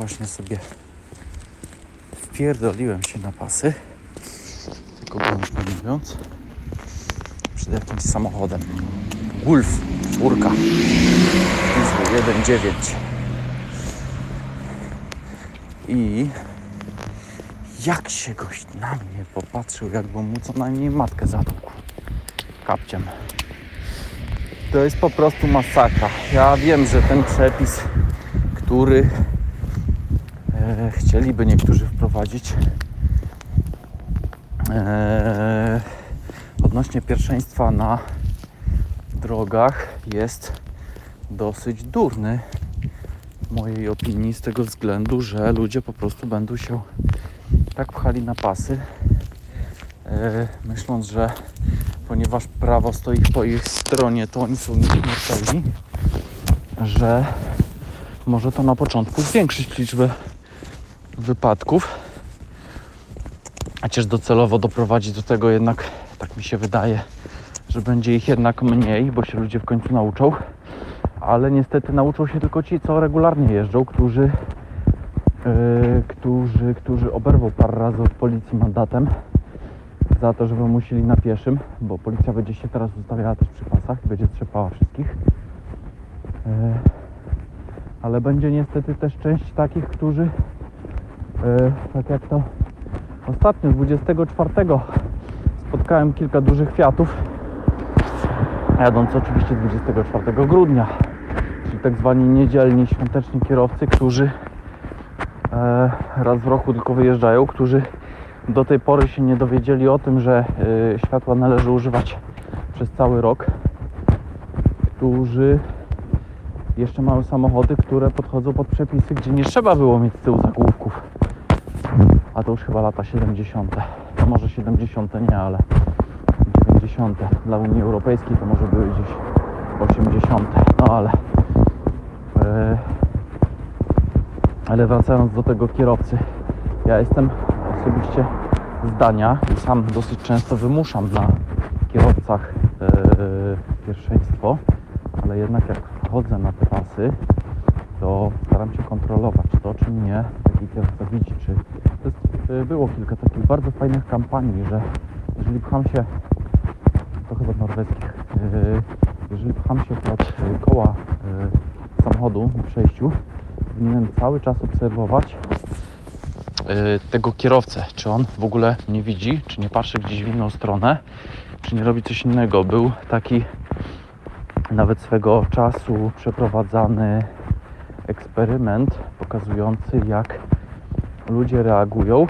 Właśnie sobie wpierdoliłem się na pasy. Tylko bądź mówiąc. Przed jakimś samochodem. Wolf, czwórka. Diesel 1.9. I jak się gość na mnie popatrzył, jakby mu co najmniej matkę zatłukł kapciem. To jest po prostu masakra. Ja wiem, że ten przepis, który chcieliby niektórzy wprowadzić. E, odnośnie pierwszeństwa na drogach jest dosyć durny w mojej opinii z tego względu, że ludzie po prostu będą się tak pchali na pasy, e, myśląc, że ponieważ prawo stoi po ich stronie, to oni są nieśmiertelni, że może to na początku zwiększyć liczbę wypadków, chociaż docelowo doprowadzi do tego jednak, tak mi się wydaje, że będzie ich jednak mniej, bo się ludzie w końcu nauczą, ale niestety nauczą się tylko ci, co regularnie jeżdżą, którzy Yy, którzy, którzy oberwą parę razy od policji mandatem za to, że wymusili na pieszym, bo policja będzie się teraz ustawiała też przy pasach i będzie trzepała wszystkich. Yy, ale będzie niestety też część takich, którzy tak jak to ostatnio, 24 spotkałem kilka dużych Fiatów jadąc oczywiście 24 grudnia czyli tak zwani niedzielni świąteczni kierowcy, którzy e, raz w roku tylko wyjeżdżają, którzy do tej pory się nie dowiedzieli o tym, że e, światła należy używać przez cały rok, którzy jeszcze mają samochody, które podchodzą pod przepisy, gdzie nie trzeba było mieć z tyłu zagłówków. A to już chyba lata 70. To może 70 nie, ale 90. Dla Unii Europejskiej to może były gdzieś 80. No ale e, ale wracając do tego kierowcy, ja jestem osobiście zdania i sam dosyć często wymuszam na kierowcach e, pierwszeństwo, ale jednak jak wchodzę na te pasy, to staram się kontrolować to, czy mnie taki kierowca widzi, czy to jest, e, było kilka takich bardzo fajnych kampanii, że jeżeli pcham się, to chyba norweskich, e, jeżeli pcham się pod e, koła samochodu na przejściu, powinienem cały czas obserwować tego kierowcę, czy on w ogóle nie widzi, czy nie patrzy gdzieś w inną stronę, czy nie robi coś innego. Był taki nawet swego czasu przeprowadzany eksperyment pokazujący, jak ludzie reagują,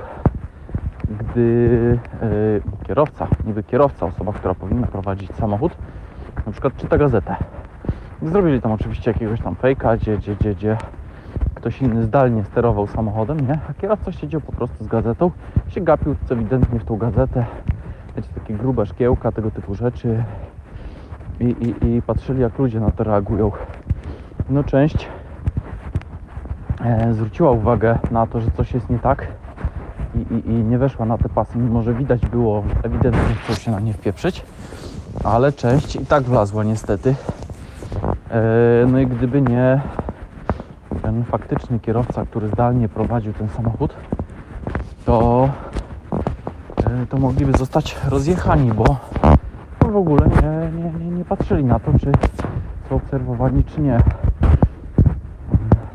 gdy e, kierowca, niby kierowca, osoba, która powinna prowadzić samochód, na przykład czyta gazetę. Zrobili tam oczywiście jakiegoś tam fejka, gdzie, gdzie, gdzie, gdzie ktoś inny zdalnie sterował samochodem, nie? A kierowca siedział po prostu z gazetą, się gapił co ewidentnie w tą gazetę, wiecie, takie grube szkiełka, tego typu rzeczy i, i, i patrzyli jak ludzie na to reagują. No część zwróciła uwagę na to, że coś jest nie tak i, i, i nie weszła na te pasy, mimo że widać było ewidentnie, chcą się na nie wpieprzyć, ale część i tak wlazła niestety. E, no i gdyby nie ten faktyczny kierowca, który zdalnie prowadził ten samochód, to, e, to mogliby zostać rozjechani, bo w ogóle nie, nie, nie, nie patrzyli na to, czy są obserwowani, czy nie.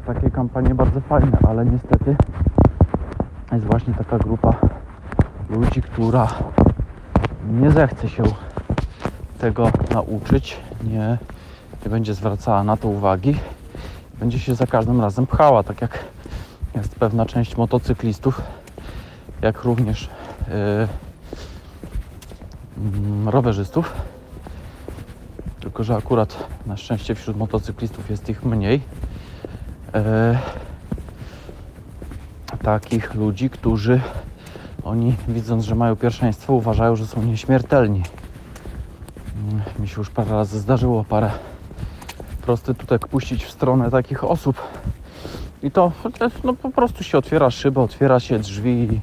Takie kampanie bardzo fajne, ale niestety jest właśnie taka grupa ludzi, która nie zechce się tego nauczyć, nie, nie będzie zwracała na to uwagi będzie się za każdym razem pchała, tak jak jest pewna część motocyklistów, jak również yy, rowerzystów. Tylko, że akurat na szczęście wśród motocyklistów jest ich mniej. Yy, takich ludzi, którzy oni widząc, że mają pierwszeństwo, uważają, że są nieśmiertelni. Yy, Mi się już parę razy zdarzyło parę prostytutek puścić w stronę takich osób. I to no, po prostu się otwiera szyba, otwiera się drzwi i,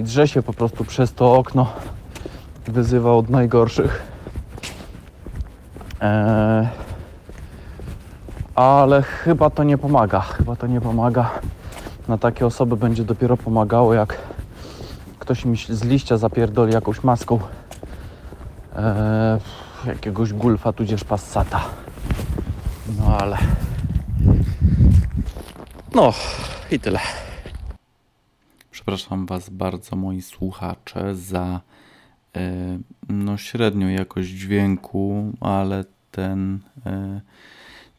i drze się po prostu przez to okno. Wyzywa od najgorszych. Eee, ale chyba to nie pomaga. Chyba to nie pomaga. na takie osoby będzie dopiero pomagało, jak ktoś mi z liścia zapierdoli jakąś maską e, jakiegoś gulfa tudzież passata. No ale... No i tyle. Przepraszam Was bardzo, moi słuchacze, za e, no, średnią jakość dźwięku, ale ten, e,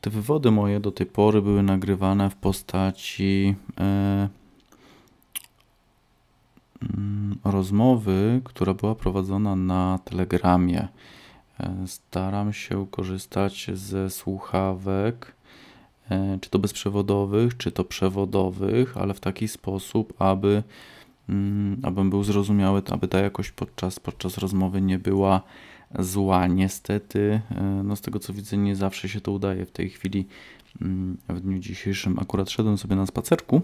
te wywody moje do tej pory były nagrywane w postaci e, mm, rozmowy, która była prowadzona na Telegramie. E, Staram się korzystać ze słuchawek, e, czy to bezprzewodowych, czy to przewodowych, ale w taki sposób, aby, mm, abym był zrozumiały, aby ta jakość podczas, podczas rozmowy nie była zła. Niestety, e, no z tego co widzę, nie zawsze się to udaje w tej chwili. mm, W dniu dzisiejszym akurat szedłem sobie na spacerku.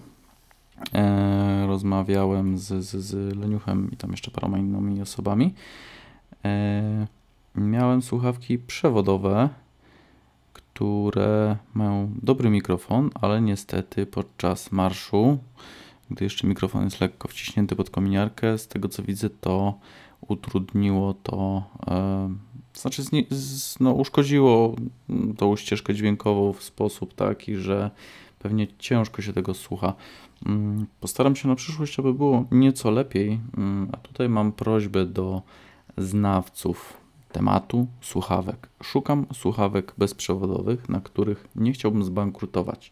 E, rozmawiałem z, z, z Leniuchem i tam jeszcze paroma innymi osobami. E, miałem słuchawki przewodowe, które mają dobry mikrofon, ale niestety podczas marszu, gdy jeszcze mikrofon jest lekko wciśnięty pod kominiarkę, z tego co widzę, to utrudniło to, e, znaczy no, uszkodziło tą ścieżkę dźwiękową w sposób taki, że pewnie ciężko się tego słucha. Mm, Postaram się na przyszłość, aby było nieco lepiej, mm, a tutaj mam prośbę do znawców tematu słuchawek. Szukam słuchawek bezprzewodowych, na których nie chciałbym zbankrutować.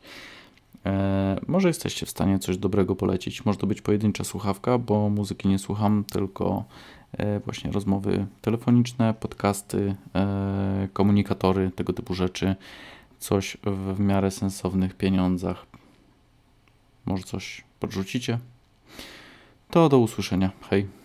E, może jesteście w stanie coś dobrego polecić. Może to być pojedyncza słuchawka, bo muzyki nie słucham, tylko e, właśnie rozmowy telefoniczne, podcasty, e, komunikatory, tego typu rzeczy. Coś w, miarę sensownych pieniądzach. Może coś podrzucicie? To do usłyszenia. Hej.